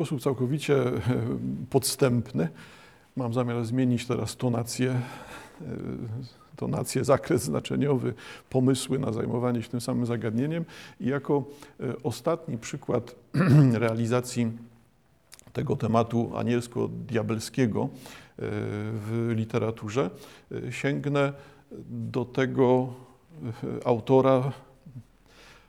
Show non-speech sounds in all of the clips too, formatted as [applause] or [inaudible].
sposób całkowicie podstępny. Mam zamiar zmienić teraz tonację, tonację, zakres znaczeniowy, pomysły na zajmowanie się tym samym zagadnieniem. I jako ostatni przykład [clears throat] realizacji tego tematu anielsko-diabelskiego w literaturze sięgnę do tego autora,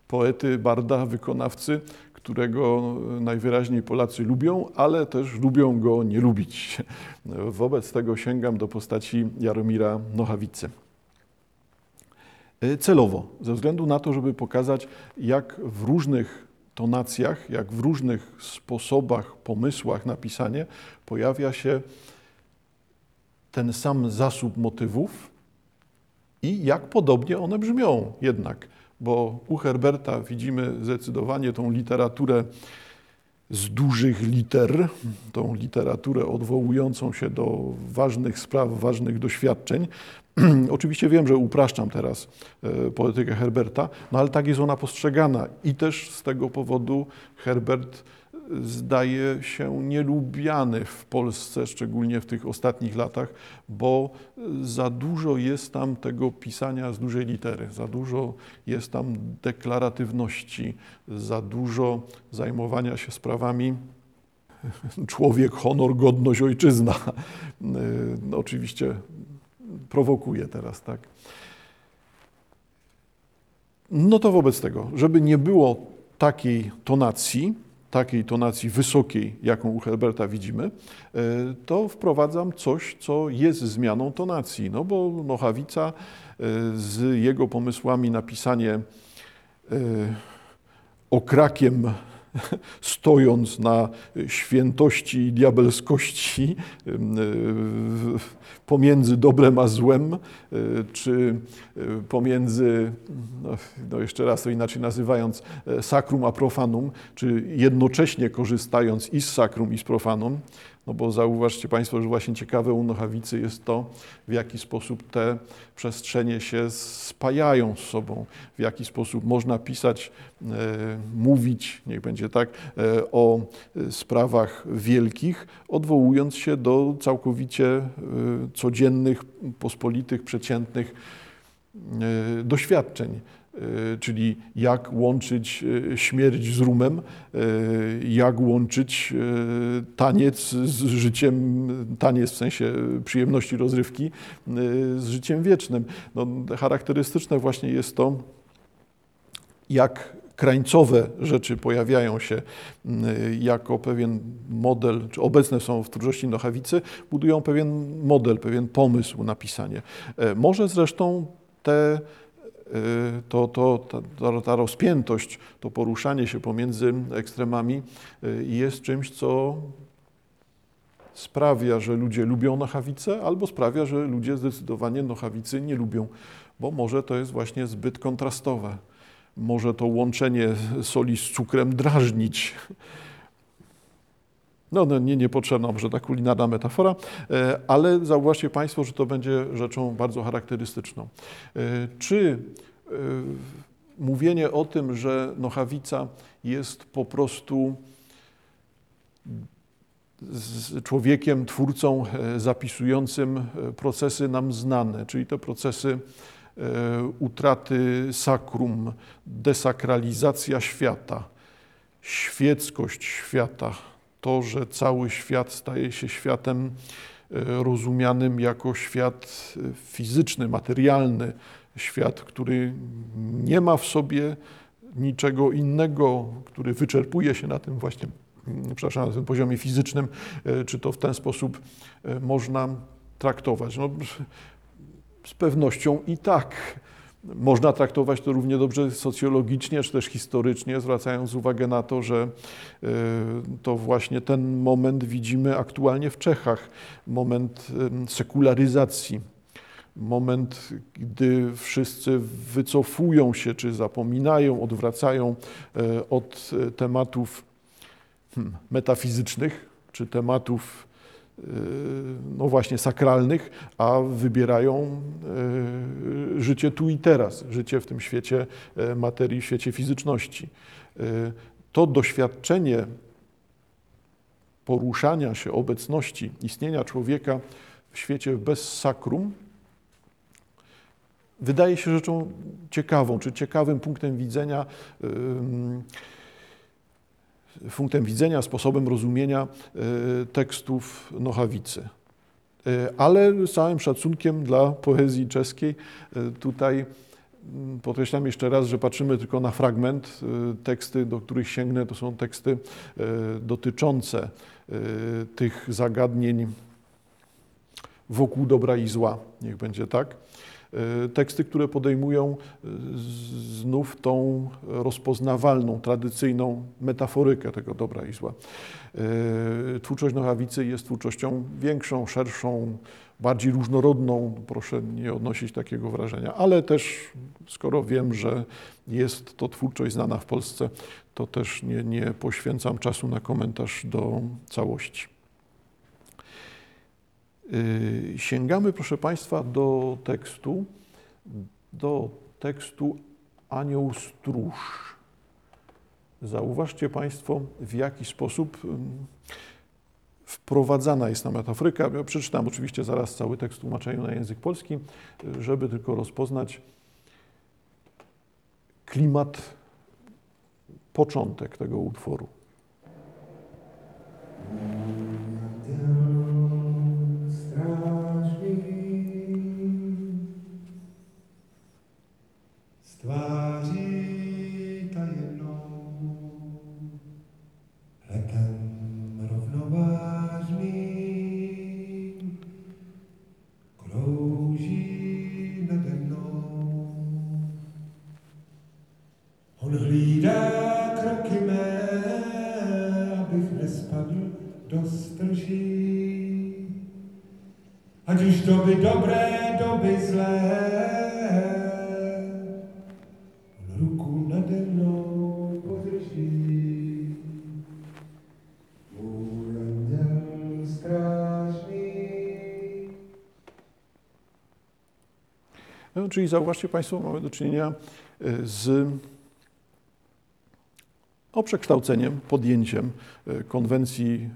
poety, barda, wykonawcy, którego najwyraźniej Polacy lubią, ale też lubią go nie lubić. Wobec tego sięgam do postaci Jaromira Nochawicy. Celowo, ze względu na to, żeby pokazać, jak w różnych tonacjach, jak w różnych sposobach, pomysłach na pisanie pojawia się ten sam zasób motywów i jak podobnie one brzmią jednak bo u Herberta widzimy zdecydowanie tą literaturę z dużych liter, tą literaturę odwołującą się do ważnych spraw, ważnych doświadczeń. [clears throat] Oczywiście wiem, że upraszczam teraz e, poetykę Herberta, no ale tak jest ona postrzegana i też z tego powodu Herbert zdaje się nielubiany w Polsce, szczególnie w tych ostatnich latach, bo za dużo jest tam tego pisania z dużej litery, za dużo jest tam deklaratywności, za dużo zajmowania się sprawami [laughs] człowiek, honor, godność, ojczyzna. No, oczywiście prowokuje teraz, tak. No to wobec tego, żeby nie było takiej tonacji, takiej tonacji wysokiej, jaką u Herberta widzimy, e, to wprowadzam coś, co jest zmianą tonacji. No bo Nochawica e, z jego pomysłami na pisanie e, okrakiem [laughs] stojąc na świętości i diabelskości pomiędzy dobrem a złem, czy pomiędzy, no, no jeszcze raz to inaczej nazywając, sakrum a profanum, czy jednocześnie korzystając i z sakrum i z profanum, no bo zauważcie Państwo, że właśnie ciekawe u Nochawicy jest to, w jaki sposób te przestrzenie się spajają z sobą, w jaki sposób można pisać, e, mówić, niech będzie tak, e, o sprawach wielkich, odwołując się do całkowicie e, codziennych, pospolitych, przeciętnych e, doświadczeń. E, czyli jak łączyć e, śmierć z rumem, e, jak łączyć taniec z życiem, taniec w sensie przyjemności rozrywki, z życiem wiecznym. No, charakterystyczne właśnie jest to, jak krańcowe rzeczy pojawiają się jako pewien model, czy obecne są w twórczości Nochawicy, budują pewien model, pewien pomysł na pisanie. Może zresztą te Y, to, to, ta, ta rozpiętość, to poruszanie się pomiędzy ekstremami y, jest czymś, co sprawia, że ludzie lubią nochawicę, albo sprawia, że ludzie zdecydowanie nochawicy nie lubią, bo może to jest właśnie zbyt kontrastowe. Może to łączenie soli z cukrem drażnić. No, no nie niepotrzebna może ta kulinarna metafora, e, ale zauważcie Państwo, że to będzie rzeczą bardzo charakterystyczną. E, czy e, mówienie o tym, że Nochawica jest po prostu człowiekiem, twórcą zapisującym procesy nam znane, czyli te procesy utraty sakrum, desakralizacja świata, świeckość świata, to, że cały świat staje się światem e, rozumianym jako świat e, fizyczny, materialny, świat, który nie ma w sobie niczego innego, który wyczerpuje się na tym właśnie, mm, przepraszam, na tym poziomie fizycznym, e, czy to w ten sposób można traktować? No, z pewnością i tak. Można traktować to równie dobrze socjologicznie, czy też historycznie, zwracając uwagę na to, że e, to właśnie ten moment widzimy aktualnie w Czechach, moment sekularyzacji, moment, gdy wszyscy wycofują się, czy zapominają, odwracają e, od e, tematów hmm, metafizycznych, czy tematów Y, no właśnie sakralnych, a wybierają y, życie tu i teraz, życie w tym świecie y, materii, w świecie fizyczności. To doświadczenie poruszania się, obecności, istnienia człowieka w świecie bez sakrum, wydaje się rzeczą ciekawą, czy ciekawym punktem widzenia, punktem widzenia, sposobem rozumienia y, tekstów Nochawicy. Y, ale z całym szacunkiem dla poezji czeskiej, y, tutaj mm, podkreślam jeszcze raz, że patrzymy tylko na fragment. Teksty, do których sięgnę, to są teksty dotyczące tych zagadnień wokół dobra i zła, niech będzie tak. E, teksty, które podejmują e, znów tą rozpoznawalną, tradycyjną metaforykę tego dobra i zła. E, twórczość Nochawicy jest twórczością większą, szerszą, bardziej różnorodną. Proszę nie odnosić takiego wrażenia, ale też skoro wiem, że jest to twórczość znana w Polsce, to też nie, nie poświęcam czasu na komentarz do całości. Y, sięgamy, proszę Państwa, do tekstu, do tekstu Anioł Stróż. Zauważcie Państwo, w jaki sposób wprowadzana jest ta metaforyka. Ja przeczytam oczywiście zaraz cały tekst w tłumaczeniu na język polski, żeby tylko rozpoznać klimat, początek tego utworu. Каждый с твоей czyli zauważcie Państwo, mamy do czynienia e, z o przekształceniem, podjęciem e, konwencji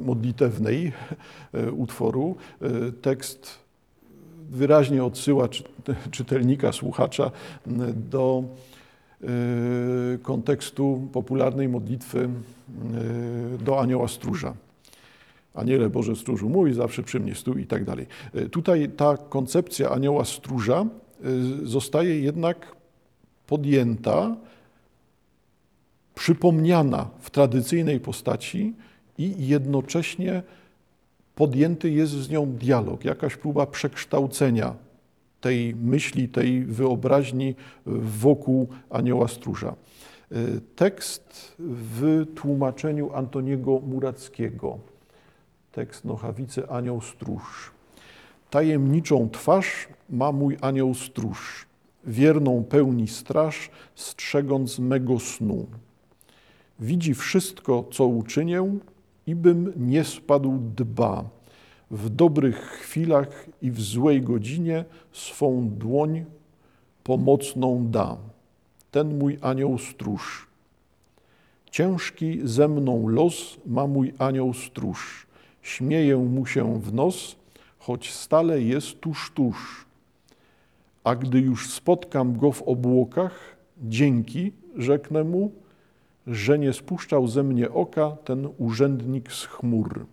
e, modlitewnej utworu. Tekst wyraźnie odsyła czytelnika, słuchacza do kontekstu popularnej modlitwy do anioła stróża. Aniele Boże stróżu mój, zawsze przy mnie stój i tak dalej. Tutaj ta koncepcja anioła stróża zostaje jednak podjęta przypomniana w tradycyjnej postaci i jednocześnie podjęty jest z nią dialog, jakaś próba przekształcenia tej myśli, tej wyobraźni wokół anioła stróża. Tekst w tłumaczeniu Antoniego Murackiego, tekst Nochawicy Anioł Stróż. Tajemniczą twarz ma mój anioł stróż, wierną pełni straż, strzegąc mego snu widzi wszystko, co uczynię, i bym nie spadł dba. W dobrych chwilach i w złej godzinie swą dłoń pomocną da. Ten mój anioł stróż. Ciężki ze mną los ma mój anioł stróż. Śmieję mu się w nos, choć stale jest tuż, tuż. A gdy już spotkam go w obłokach, dzięki, rzeknę mu, że nie spuszczał ze mnie oka ten urzędnik z chmur.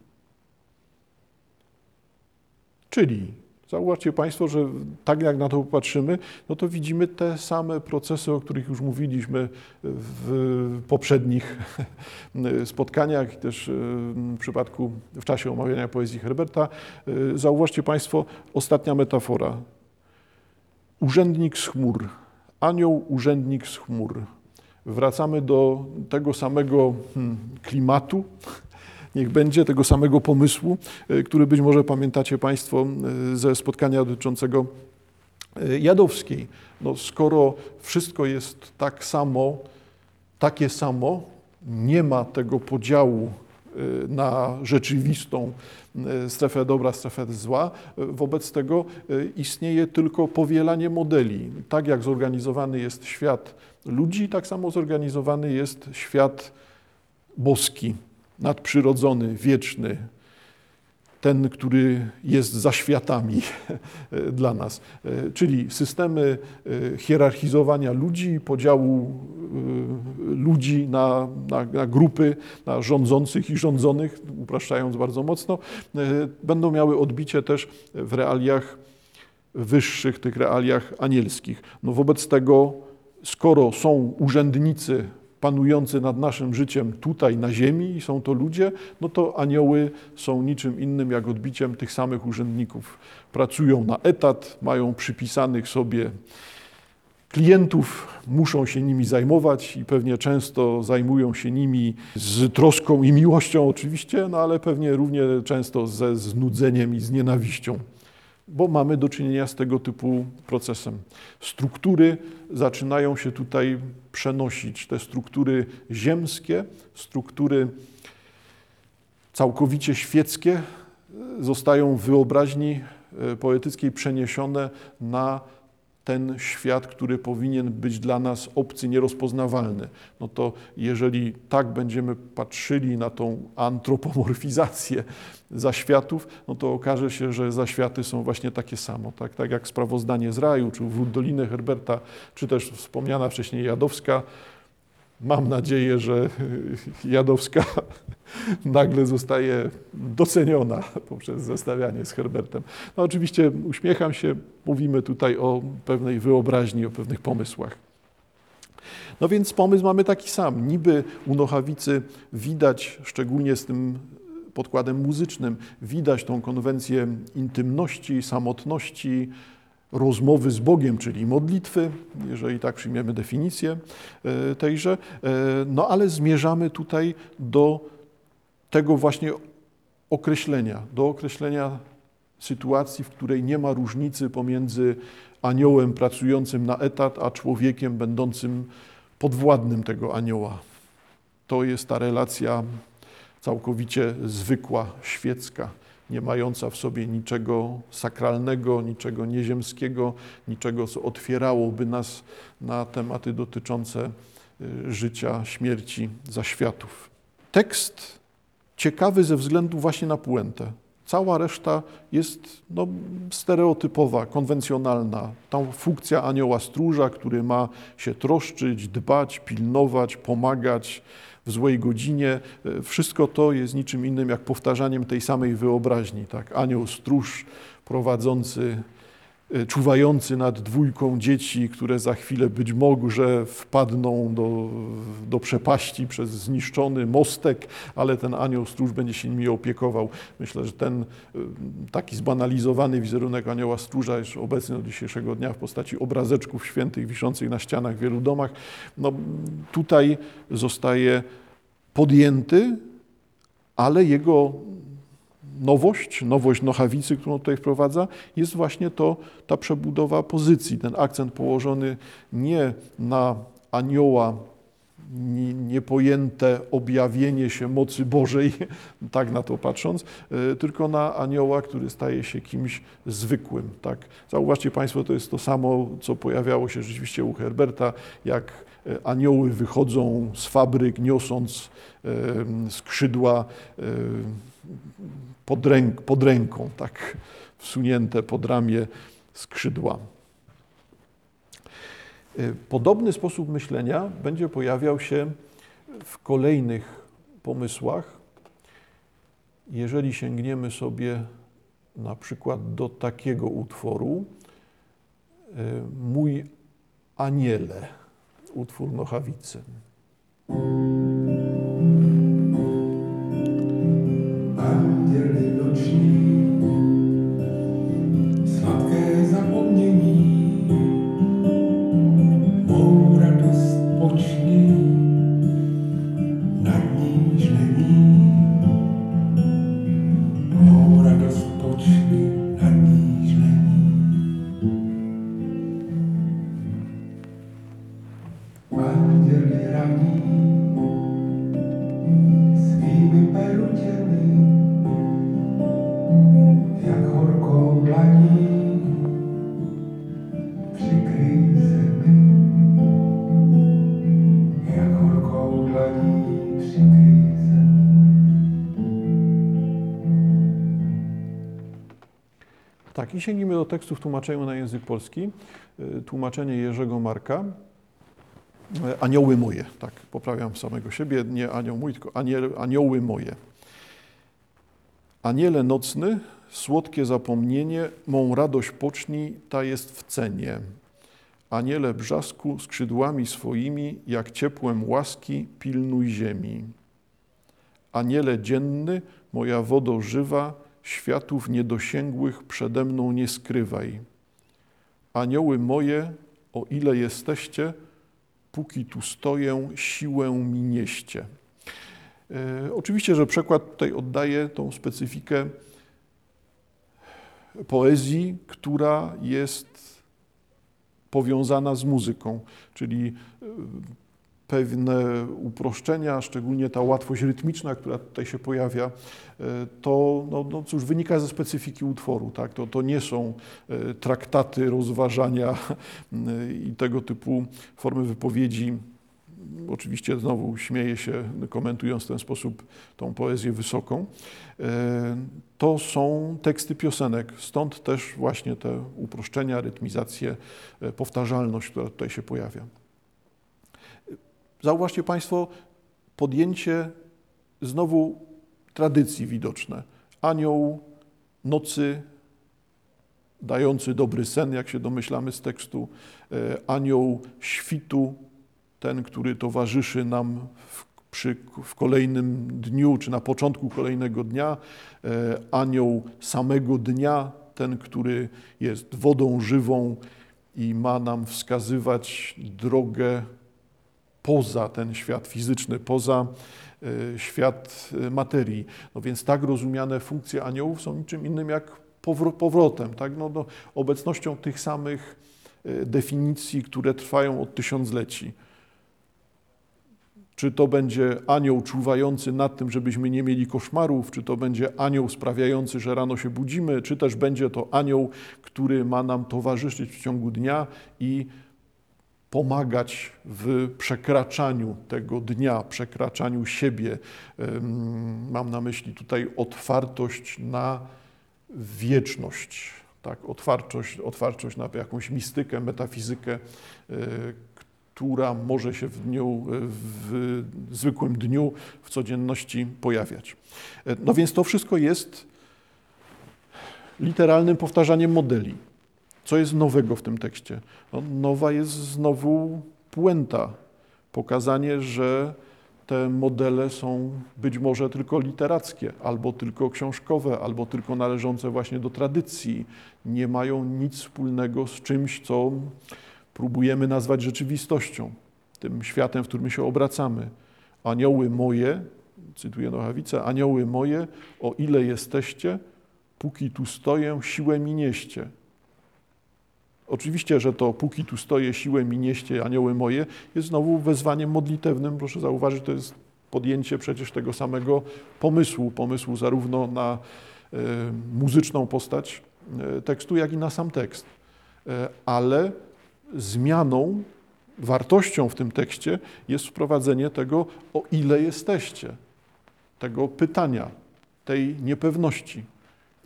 Czyli zauważcie Państwo, że tak jak na to popatrzymy, no to widzimy te same procesy, o których już mówiliśmy w poprzednich [laughs] spotkaniach, też w przypadku, w czasie omawiania poezji Herberta. Zauważcie Państwo, ostatnia metafora. Urzędnik z chmur, anioł urzędnik z chmur wracamy do tego samego hmm, klimatu, [laughs] niech będzie tego samego pomysłu, e, który być może pamiętacie Państwo e, ze spotkania dotyczącego e, Jadowskiej. No, skoro wszystko jest tak samo, takie samo, nie ma tego podziału na rzeczywistą strefę dobra, strefę zła. Wobec tego istnieje tylko powielanie modeli. Tak jak zorganizowany jest świat ludzi, tak samo zorganizowany jest świat boski, nadprzyrodzony, wieczny, ten, który jest za światami [laughs] dla nas, E, czyli systemy e, hierarchizowania ludzi, podziału e, ludzi na, na, na grupy, na rządzących i rządzonych, upraszczając bardzo mocno, będą miały odbicie też w realiach wyższych, tych realiach anielskich. No wobec tego, skoro są urzędnicy panujący nad naszym życiem tutaj na ziemi są to ludzie, no to anioły są niczym innym jak odbiciem tych samych urzędników. Pracują na etat, mają przypisanych sobie klientów, muszą się nimi zajmować i pewnie często zajmują się nimi z troską i miłością oczywiście, no ale pewnie równie często ze znudzeniem i z nienawiścią bo mamy do czynienia z tego typu procesem. Struktury zaczynają się tutaj przenosić, te struktury ziemskie, struktury całkowicie świeckie e, zostają w wyobraźni e, poetyckiej przeniesione na ten świat, który powinien być dla nas obcy, nierozpoznawalny. No to jeżeli tak będziemy patrzyli na tą antropomorfizację zaświatów, no to okaże się, że zaświaty są właśnie takie samo. Tak, tak jak sprawozdanie z raju, czy wrót Doliny Herberta, czy też wspomniana wcześniej Jadowska. Mam nadzieję, że Jadowska nagle zostaje doceniona poprzez zestawianie z Herbertem. No oczywiście uśmiecham się, mówimy tutaj o pewnej wyobraźni, o pewnych pomysłach. No więc pomysł mamy taki sam. Niby u Nochawicy widać, szczególnie z tym podkładem muzycznym, widać tą konwencję intymności, samotności, rozmowy z Bogiem, czyli modlitwy, jeżeli tak przyjmiemy definicję e, tejże. E, No ale zmierzamy tutaj do tego właśnie określenia, do określenia sytuacji, w której nie ma różnicy pomiędzy aniołem pracującym na etat, a człowiekiem będącym podwładnym tego anioła. To jest ta relacja całkowicie zwykła, świecka, nie mająca w sobie niczego sakralnego, niczego nieziemskiego, niczego, co otwierałoby nas na tematy dotyczące y, życia, śmierci, zaświatów. Tekst ciekawy ze względu właśnie na puentę. Cała reszta jest no, stereotypowa, konwencjonalna. Tam funkcja anioła stróża, który ma się troszczyć, dbać, pilnować, pomagać w złej godzinie. E, Wszystko to jest niczym innym jak powtarzaniem tej samej wyobraźni. Tak? Anioł stróż prowadzący czuwający nad dwójką dzieci, które za chwilę być może wpadną do, do przepaści przez zniszczony mostek, ale ten anioł stróż będzie się nimi opiekował. Myślę, że ten y, taki zbanalizowany wizerunek anioła stróża jest obecny do dzisiejszego dnia w postaci obrazeczków świętych wiszących na ścianach w wielu domach. No, tutaj zostaje podjęty, ale jego nowość, nowość Nochawicy, którą tutaj wprowadza, jest właśnie to, ta przebudowa pozycji, ten akcent położony nie na anioła, nie- niepojęte objawienie się mocy Bożej, [laughs] tak na to patrząc, y, tylko na anioła, który staje się kimś zwykłym. Tak? Zauważcie Państwo, to jest to samo, co pojawiało się rzeczywiście u Herberta, jak y, anioły wychodzą z fabryk, niosąc y, skrzydła pod, ręk, pod ręką, tak wsunięte pod ramię skrzydła. Y, Podobny sposób myślenia będzie pojawiał się w kolejnych pomysłach. Jeżeli sięgniemy sobie na przykład do takiego utworu, y, Mój aniele, utwór Nochawicy. I sięgnijmy do tekstu w tłumaczeniu na język polski. Y, Tłumaczenie Jerzego Marka. Y, Anioły moje, tak, poprawiam samego siebie, nie anioł mój, tylko aniel, anioły moje. Aniele nocny, słodkie zapomnienie, mą radość pocznij, ta jest w cenie. Aniele brzasku skrzydłami swoimi, jak ciepłem łaski, pilnuj ziemi. Aniele dzienny, moja wodo żywa, światów niedosięgłych przede mną nie skrywaj. Anioły moje, o ile jesteście, póki tu stoję, siłę mi nieście. E, oczywiście, że przekład tutaj oddaje tą specyfikę poezji, która jest powiązana z muzyką, czyli e, pewne uproszczenia, szczególnie ta łatwość rytmiczna, która tutaj się pojawia, e, to no, no cóż, wynika ze specyfiki utworu. Tak? To, to nie są e, traktaty, rozważania [laughs] e, i tego typu formy wypowiedzi. Oczywiście znowu śmieję się, komentując w ten sposób tą poezję wysoką. To są teksty piosenek, stąd też właśnie te uproszczenia, rytmizacje, powtarzalność, która tutaj się pojawia. Zauważcie Państwo, podjęcie znowu tradycji widoczne. Anioł nocy dający dobry sen, jak się domyślamy z tekstu, anioł świtu, ten, który towarzyszy nam w, przy, w kolejnym dniu, czy na początku kolejnego dnia, anioł samego dnia, ten, który jest wodą żywą i ma nam wskazywać drogę poza ten świat fizyczny, poza y, świat y, materii. No więc tak rozumiane funkcje aniołów są niczym innym jak powrotem, tak? no, no, obecnością tych samych y, definicji, które trwają od tysiącleci. Czy to będzie anioł czuwający nad tym, żebyśmy nie mieli koszmarów, czy to będzie anioł sprawiający, że rano się budzimy, czy też będzie to anioł, który ma nam towarzyszyć w ciągu dnia i pomagać w przekraczaniu tego dnia, przekraczaniu siebie. Mam na myśli tutaj otwartość na wieczność, tak, otwartość, otwartość na jakąś mistykę, metafizykę, e, która może się w, dniu, w zwykłym dniu, w codzienności pojawiać. E, no więc to wszystko jest literalnym powtarzaniem modeli. Co jest nowego w tym tekście? No, nowa jest znowu puenta, pokazanie, że te modele są być może tylko literackie, albo tylko książkowe, albo tylko należące właśnie do tradycji. Nie mają nic wspólnego z czymś, co próbujemy nazwać rzeczywistością, tym światem, w którym się obracamy. Anioły moje, cytuję Nochawicę, anioły moje, o ile jesteście, póki tu stoję, siłę mi nieście. Oczywiście, że to póki tu stoję, siłę mi nieście, anioły moje, jest znowu wezwaniem modlitewnym. Proszę zauważyć, to jest podjęcie przecież tego samego pomysłu, pomysłu zarówno na e, muzyczną postać e, tekstu, jak i na sam tekst. E, ale zmianą, wartością w tym tekście jest wprowadzenie tego, o ile jesteście, tego pytania, tej niepewności.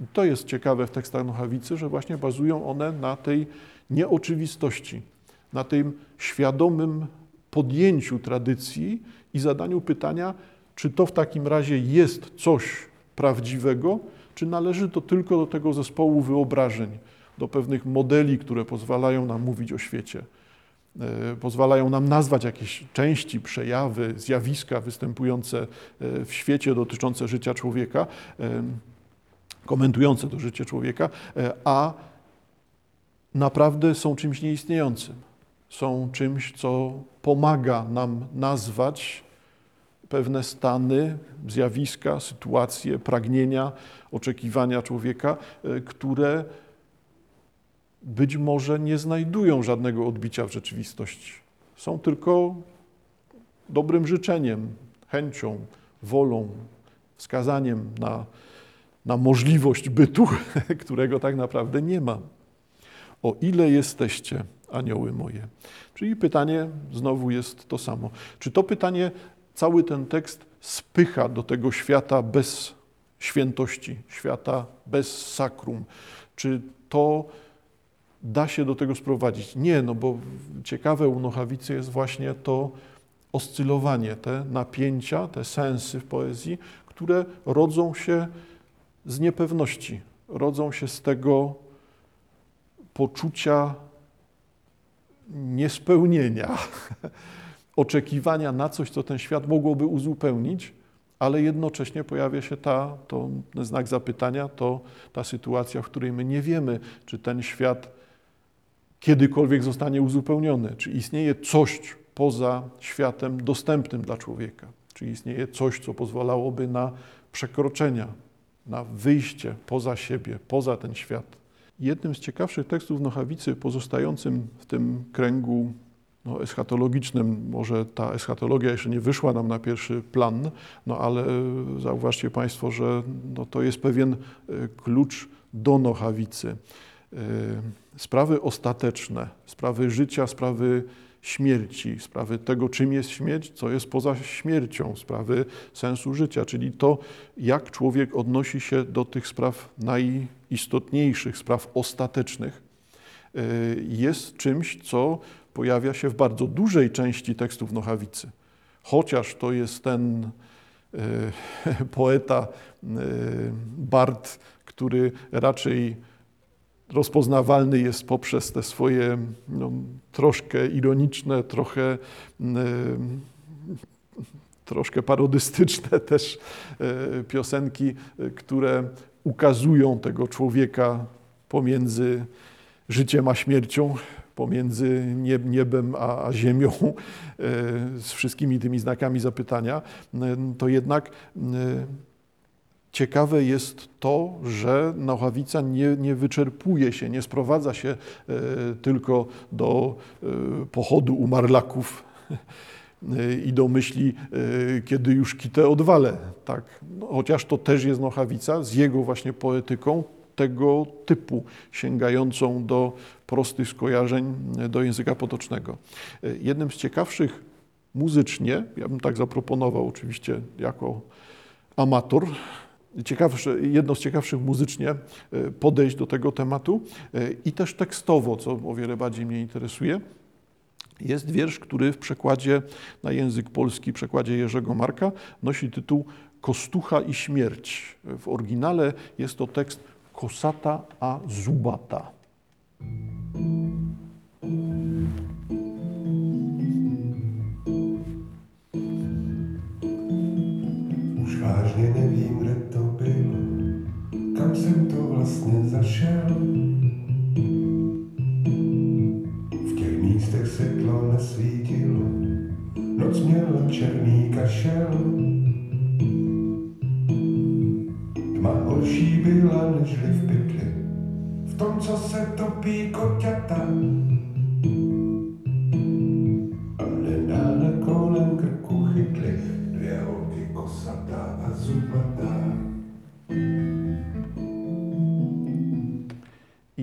I to jest ciekawe w tekstach Nochawicy, że właśnie bazują one na tej nieoczywistości, na tym świadomym podjęciu tradycji i zadaniu pytania, czy to w takim razie jest coś prawdziwego, czy należy to tylko do tego zespołu wyobrażeń, do pewnych modeli, które pozwalają nam mówić o świecie, e, pozwalają nam nazwać jakieś części, przejawy, zjawiska występujące e, w świecie dotyczące życia człowieka, komentujące to życie człowieka, a naprawdę są czymś nieistniejącym. Są czymś, co pomaga nam nazwać pewne stany, zjawiska, sytuacje, pragnienia, oczekiwania człowieka, e, które być może nie znajdują żadnego odbicia w rzeczywistości. Są tylko dobrym życzeniem, chęcią, wolą, wskazaniem na, na możliwość bytu, [laughs] którego tak naprawdę nie ma o ile jesteście, anioły moje? Czyli pytanie znowu jest to samo. Czy to pytanie cały ten tekst spycha do tego świata bez świętości, świata bez sakrum. Czy to da się do tego sprowadzić? Nie, no bo ciekawe u Nochawicy jest właśnie to oscylowanie, te napięcia, te sensy w poezji, które rodzą się z niepewności, rodzą się z tego poczucia niespełnienia, [laughs] oczekiwania na coś, co ten świat mogłoby uzupełnić, ale jednocześnie pojawia się ta, to znak zapytania, to ta sytuacja, w której my nie wiemy, czy ten świat kiedykolwiek zostanie uzupełniony, czy istnieje coś poza światem dostępnym dla człowieka, czy istnieje coś, co pozwalałoby na przekroczenia, na wyjście poza siebie, poza ten świat. Jednym z ciekawszych tekstów Nochawicy, pozostającym w tym kręgu no, eschatologicznym, może ta eschatologia jeszcze nie wyszła nam na pierwszy plan, no ale zauważcie Państwo, że no, to jest pewien e, klucz do Nochawicy. E, sprawy ostateczne, sprawy życia, sprawy śmierci, sprawy tego, czym jest śmierć, co jest poza śmiercią, sprawy sensu życia, czyli to, jak człowiek odnosi się do tych spraw najistotniejszych, spraw ostatecznych, y, jest czymś, co pojawia się w bardzo dużej części tekstów Nochawicy. Chociaż to jest ten y, [laughs] poeta, y, Bart, który raczej rozpoznawalny jest poprzez te swoje no, troszkę ironiczne, trochę, troszkę parodystyczne [laughs] też e, piosenki, które ukazują tego człowieka pomiędzy życiem a śmiercią, pomiędzy niebem a, ziemią, e, z wszystkimi tymi znakami zapytania, to jednak Ciekawe jest to, że Nochawica nie, nie wyczerpuje się, nie sprowadza się e, tylko do e, pochodu umarlaków e, i do myśli, kiedy już kitę odwalę. Tak? No, chociaż to też jest Nochawica z jego właśnie poetyką tego typu, sięgającą do prostych skojarzeń do języka potocznego. Jednym z ciekawszych muzycznie, ja bym tak zaproponował oczywiście jako amator, ciekawsze, jedno z ciekawszych muzycznie e, podejść do tego tematu e, i też tekstowo, co o wiele bardziej mnie interesuje. Jest wiersz, który w przekładzie na język polski, przekładzie Jerzego Marka, nosi tytuł Kostucha i śmierć. W oryginale jest to tekst Kosata a Zubata. Už vážně kam jsem to vlastně zašel. V těch místech světlo nesvítilo, noc měla černý kašel. Tma horší byla nežli v pytli, v tom, co se topí koťata.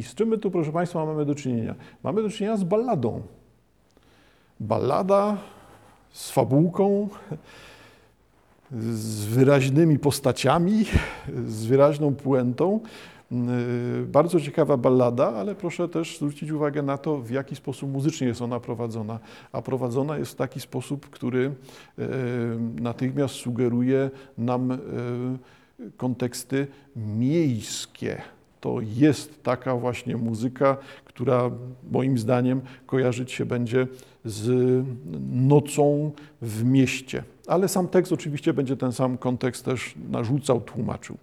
I z czym my tu, proszę Państwa, mamy do czynienia? Mamy do czynienia z balladą. Ballada z fabułką, z wyraźnymi postaciami, z wyraźną puentą. Bardzo ciekawa ballada, ale proszę też zwrócić uwagę na to, w jaki sposób muzycznie jest ona prowadzona. A prowadzona jest w taki sposób, który yy, natychmiast sugeruje nam yy, konteksty miejskie. To jest taka właśnie muzyka, która moim zdaniem kojarzyć się będzie z nocą w mieście. Ale sam tekst oczywiście będzie ten sam kontekst też narzucał, tłumaczył.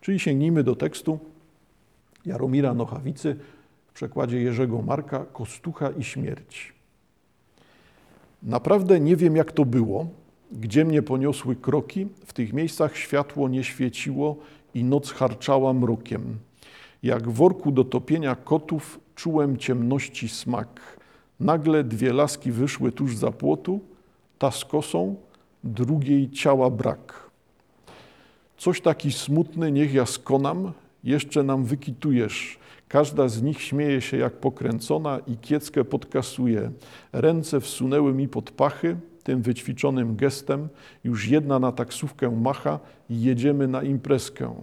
Czyli sięgnijmy do tekstu Jaromira Nochawicy w przekładzie Jerzego Marka Kostucha i śmierć. Naprawdę nie wiem, jak to było, gdzie mnie poniosły kroki, w tych miejscach światło nie świeciło i noc harczała mrokiem. Jak w worku do topienia kotów czułem ciemności smak. Nagle dwie laski wyszły tuż za płotu, ta z kosą, drugiej ciała brak. Coś taki smutny niech ja skonam, jeszcze nam wykitujesz. Każda z nich śmieje się jak pokręcona i kieckę podkasuje. Ręce wsunęły mi pod pachy, tym wyćwiczonym gestem już jedna na taksówkę macha i jedziemy na imprezkę.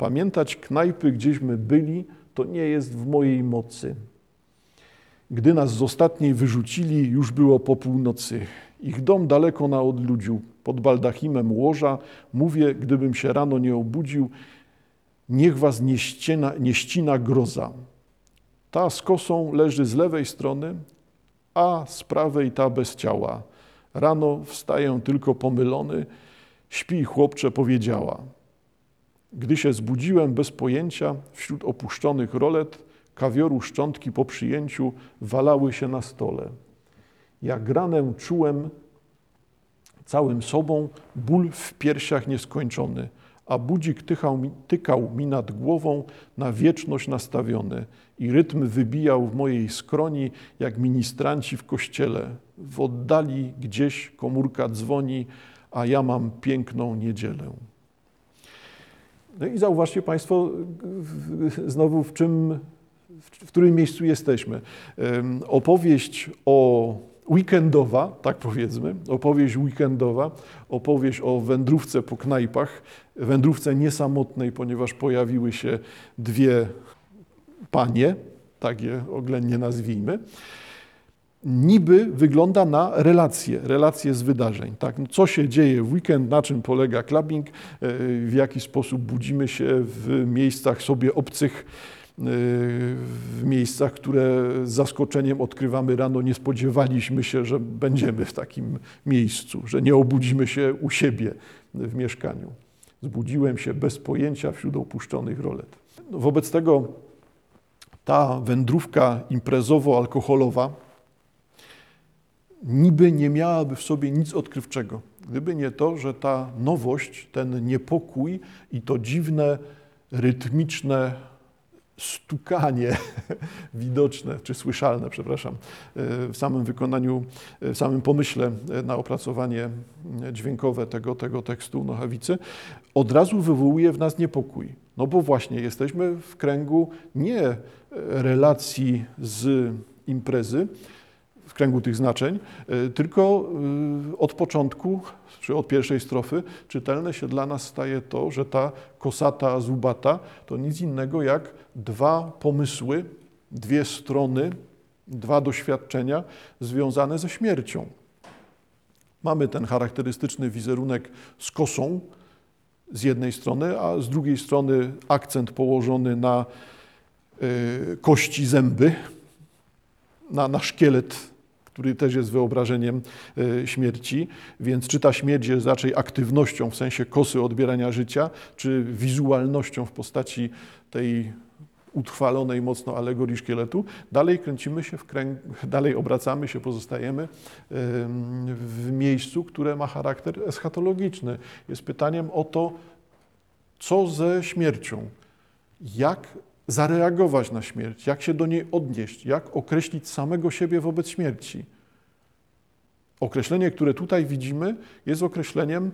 Pamiętać knajpy, gdzieśmy byli, to nie jest w mojej mocy. Gdy nas z ostatniej wyrzucili, już było po północy. Ich dom daleko na odludziu, pod baldachimem łoża. Mówię, gdybym się rano nie obudził, niech was nie ścina, nie ścina groza. Ta z kosą leży z lewej strony, a z prawej ta bez ciała. Rano wstaję tylko pomylony, śpi chłopcze powiedziała. Gdy się zbudziłem bez pojęcia, wśród opuszczonych rolet, kawioru szczątki po przyjęciu walały się na stole. Jak ranę czułem całym sobą ból w piersiach nieskończony, a budzik tychał tykał mi nad głową na wieczność nastawiony i rytm wybijał w mojej skroni, jak ministranci w kościele. W oddali gdzieś komórka dzwoni, a ja mam piękną niedzielę. No i zauważcie Państwo znowu w czym, w którym miejscu jesteśmy. Opowieść o weekendowa, tak powiedzmy, opowieść weekendowa, opowieść o wędrówce po knajpach, wędrówce niesamotnej, ponieważ pojawiły się dwie panie, tak je oględnie nazwijmy, niby wygląda na relacje, relacje z wydarzeń. Tak? No co się dzieje w weekend, na czym polega clubbing, e, w jaki sposób budzimy się w miejscach sobie obcych, e, w miejscach, które z zaskoczeniem odkrywamy rano, nie spodziewaliśmy się, że będziemy w takim miejscu, że nie obudzimy się u siebie w mieszkaniu. Zbudziłem się bez pojęcia wśród opuszczonych rolet. No, wobec tego ta wędrówka imprezowo-alkoholowa niby nie miałaby w sobie nic odkrywczego. Gdyby nie to, że ta nowość, ten niepokój i to dziwne, rytmiczne stukanie [laughs] widoczne, czy słyszalne, przepraszam, w samym wykonaniu, w samym pomyśle na opracowanie dźwiękowe tego, tego tekstu Nochawicy, od razu wywołuje w nas niepokój. No bo właśnie jesteśmy w kręgu nie relacji z imprezy, kręgu tych znaczeń, tylko od początku, czy od pierwszej strofy, czytelne się dla nas staje to, że ta kosata zubata to nic innego jak dwa pomysły, dwie strony, dwa doświadczenia związane ze śmiercią. Mamy ten charakterystyczny wizerunek z kosą z jednej strony, a z drugiej strony akcent położony na y, kości zęby, na, na szkielet który też jest wyobrażeniem y, śmierci. Więc czy ta śmierć jest raczej aktywnością w sensie kosy odbierania życia, czy wizualnością w postaci tej utrwalonej mocno alegorii szkieletu. Dalej kręcimy się w kręg, [laughs] dalej obracamy się, pozostajemy w miejscu, które ma charakter eschatologiczny. Jest pytaniem o to, co ze śmiercią, jak zareagować na śmierć, jak się do niej odnieść, jak określić samego siebie wobec śmierci. Określenie, które tutaj widzimy, jest określeniem,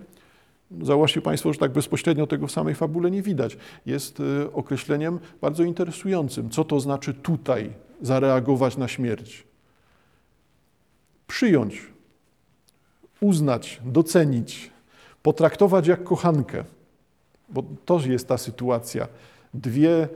zauważcie Państwo, że tak bezpośrednio tego w samej fabule nie widać, jest y, określeniem bardzo interesującym. Co to znaczy tutaj zareagować na śmierć? Przyjąć, uznać, docenić, potraktować jak kochankę, bo to jest ta sytuacja dwie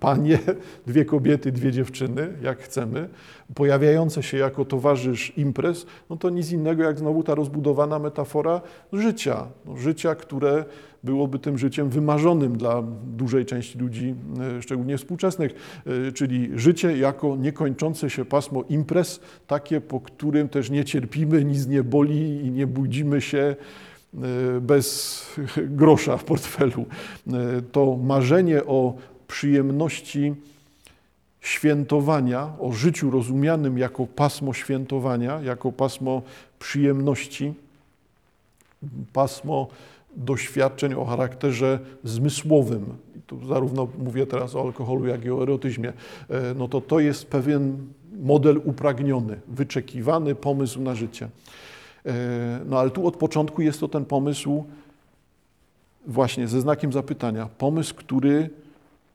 panie, dwie kobiety, dwie dziewczyny, jak chcemy, pojawiające się jako towarzysz imprez, no to nic innego jak znowu ta rozbudowana metafora życia. No, życia, które byłoby tym życiem wymarzonym dla dużej części ludzi, e, szczególnie współczesnych, e, czyli życie jako niekończące się pasmo imprez, takie, po którym też nie cierpimy, nic nie boli i nie budzimy się bez grosza w portfelu. E, to marzenie o przyjemności świętowania, o życiu rozumianym jako pasmo świętowania, jako pasmo przyjemności, pasmo doświadczeń o charakterze zmysłowym. Tu zarówno mówię teraz o alkoholu, jak i o erotyzmie. E, no to to jest pewien model upragniony, wyczekiwany pomysł na życie. E, no ale tu od początku jest to ten pomysł właśnie ze znakiem zapytania. Pomysł, który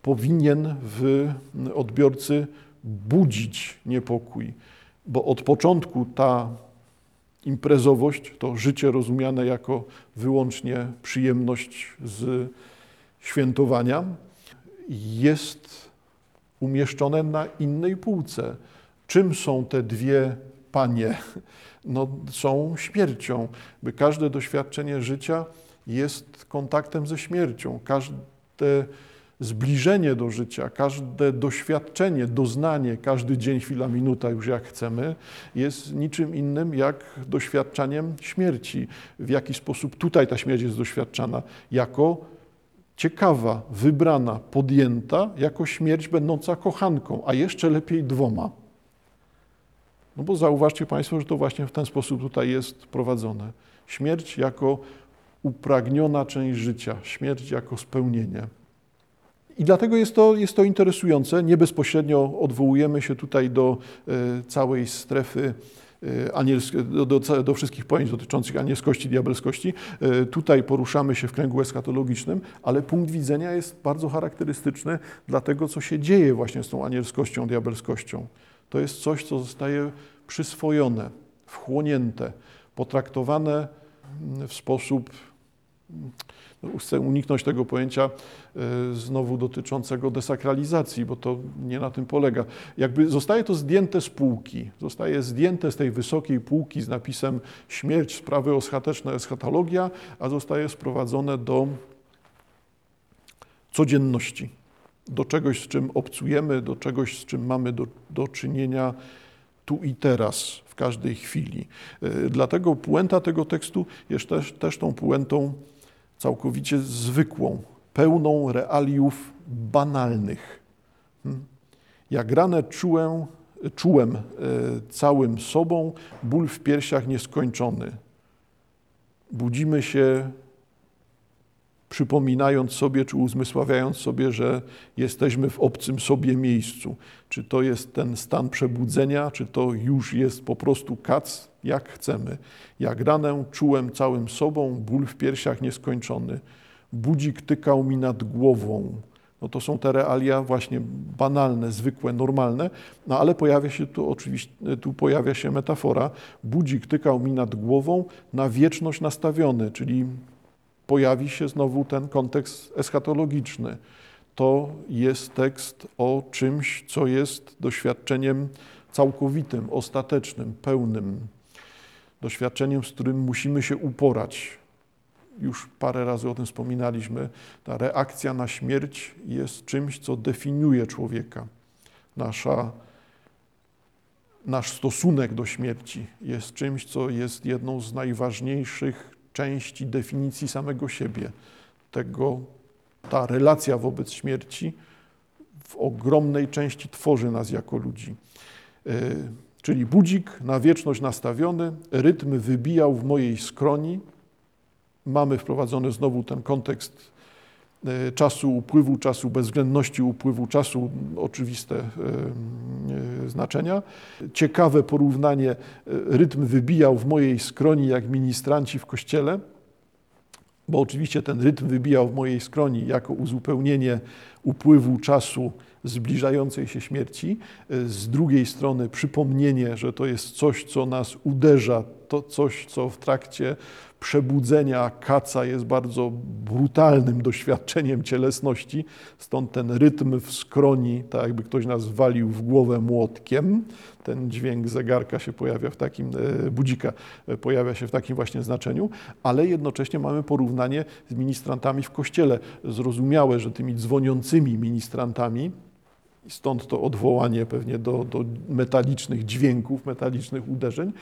powinien w odbiorcy budzić niepokój, bo od początku ta imprezowość, to życie rozumiane jako wyłącznie przyjemność z świętowania, jest umieszczone na innej półce. Czym są te dwie panie? No, są śmiercią. By każde doświadczenie życia jest kontaktem ze śmiercią. Każde zbliżenie do życia, każde doświadczenie, doznanie, każdy dzień, chwila, minuta, już jak chcemy, jest niczym innym jak doświadczaniem śmierci. W jaki sposób tutaj ta śmierć jest doświadczana? Jako ciekawa, wybrana, podjęta, jako śmierć będąca kochanką, a jeszcze lepiej dwoma. No bo zauważcie Państwo, że to właśnie w ten sposób tutaj jest prowadzone. Śmierć jako upragniona część życia, śmierć jako spełnienie. I dlatego jest to, jest to interesujące. Nie bezpośrednio odwołujemy się tutaj do e, całej strefy e, do, do, do, wszystkich pojęć dotyczących anielskości, diabelskości. E, tutaj poruszamy się w kręgu eschatologicznym, ale punkt widzenia jest bardzo charakterystyczny dla tego, co się dzieje właśnie z tą anielskością, diabelskością. To jest coś, co zostaje przyswojone, wchłonięte, potraktowane w sposób no, chcę uniknąć tego pojęcia e, znowu dotyczącego desakralizacji, bo to nie na tym polega. Jakby zostaje to zdjęte z półki, zostaje zdjęte z tej wysokiej półki z napisem śmierć, sprawy ostateczne, eschatologia, a zostaje sprowadzone do codzienności, do czegoś, z czym obcujemy, do czegoś, z czym mamy do, do czynienia tu i teraz, w każdej chwili. E, dlatego puenta tego tekstu jest też, też tą puentą całkowicie zwykłą, pełną realiów banalnych. Hmm? Jak rane czułem, czułem całym sobą ból w piersiach nieskończony. Budzimy się przypominając sobie, czy uzmysławiając sobie, że jesteśmy w obcym sobie miejscu. Czy to jest ten stan przebudzenia, czy to już jest po prostu kac, jak chcemy. Jak ranę czułem całym sobą, ból w piersiach nieskończony. Budzik tykał mi nad głową. No to są te realia właśnie banalne, zwykłe, normalne, no ale pojawia się tu oczywiście, tu pojawia się metafora. Budzik tykał mi nad głową, na wieczność nastawiony, czyli pojawi się znowu ten kontekst eschatologiczny. To jest tekst o czymś, co jest doświadczeniem całkowitym, ostatecznym, pełnym. Doświadczeniem, z którym musimy się uporać. Już parę razy o tym wspominaliśmy. Ta reakcja na śmierć jest czymś, co definiuje człowieka. Nasza, nasz stosunek do śmierci jest czymś, co jest jedną z najważniejszych części definicji samego siebie. Tego, ta relacja wobec śmierci w ogromnej części tworzy nas jako ludzi. E, czyli budzik na wieczność nastawiony, rytm wybijał w mojej skroni. Mamy wprowadzony znowu ten kontekst czasu upływu, czasu bezwzględności upływu czasu, oczywiste e, znaczenia. Ciekawe porównanie, rytm wybijał w mojej skroni jak ministranci w kościele, bo oczywiście ten rytm wybijał w mojej skroni jako uzupełnienie upływu czasu zbliżającej się śmierci. Z drugiej strony przypomnienie, że to jest coś, co nas uderza, to coś, co w trakcie przebudzenia kaca jest bardzo brutalnym doświadczeniem cielesności, stąd ten rytm w skroni, tak jakby ktoś nas walił w głowę młotkiem, ten dźwięk zegarka się pojawia w takim, e, budzika e, pojawia się w takim właśnie znaczeniu, ale jednocześnie mamy porównanie z ministrantami w kościele. Zrozumiałe, że tymi dzwoniącymi ministrantami Stąd to odwołanie pewnie do, do, metalicznych dźwięków, metalicznych uderzeń,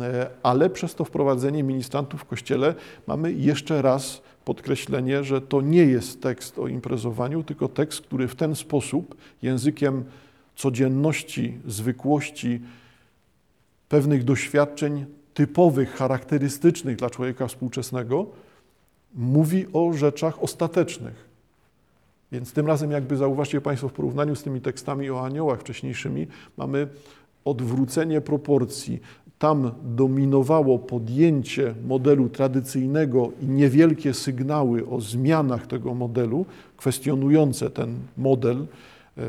e, ale przez to wprowadzenie ministrantów w kościele mamy jeszcze raz podkreślenie, że to nie jest tekst o imprezowaniu, tylko tekst, który w ten sposób, językiem codzienności, zwykłości, pewnych doświadczeń typowych, charakterystycznych dla człowieka współczesnego, mówi o rzeczach ostatecznych więc tym razem, jakby zauważcie Państwo, w porównaniu z tymi tekstami o aniołach wcześniejszymi, mamy odwrócenie proporcji. Tam dominowało podjęcie modelu tradycyjnego i niewielkie sygnały o zmianach tego modelu, kwestionujące ten model e,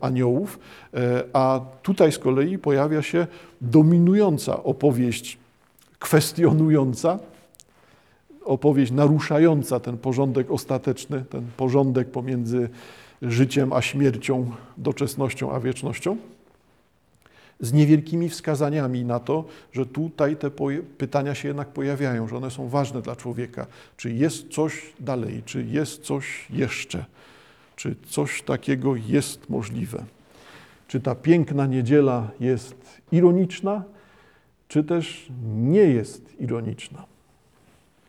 aniołów, e, a tutaj z kolei pojawia się dominująca opowieść kwestionująca, opowieść naruszająca ten porządek ostateczny, ten porządek pomiędzy życiem a śmiercią, doczesnością a wiecznością, z niewielkimi wskazaniami na to, że tutaj te pytania się jednak pojawiają, że one są ważne dla człowieka. Czy jest coś dalej, czy jest coś jeszcze, czy coś takiego jest możliwe. Czy ta piękna niedziela jest ironiczna, czy też nie jest ironiczna.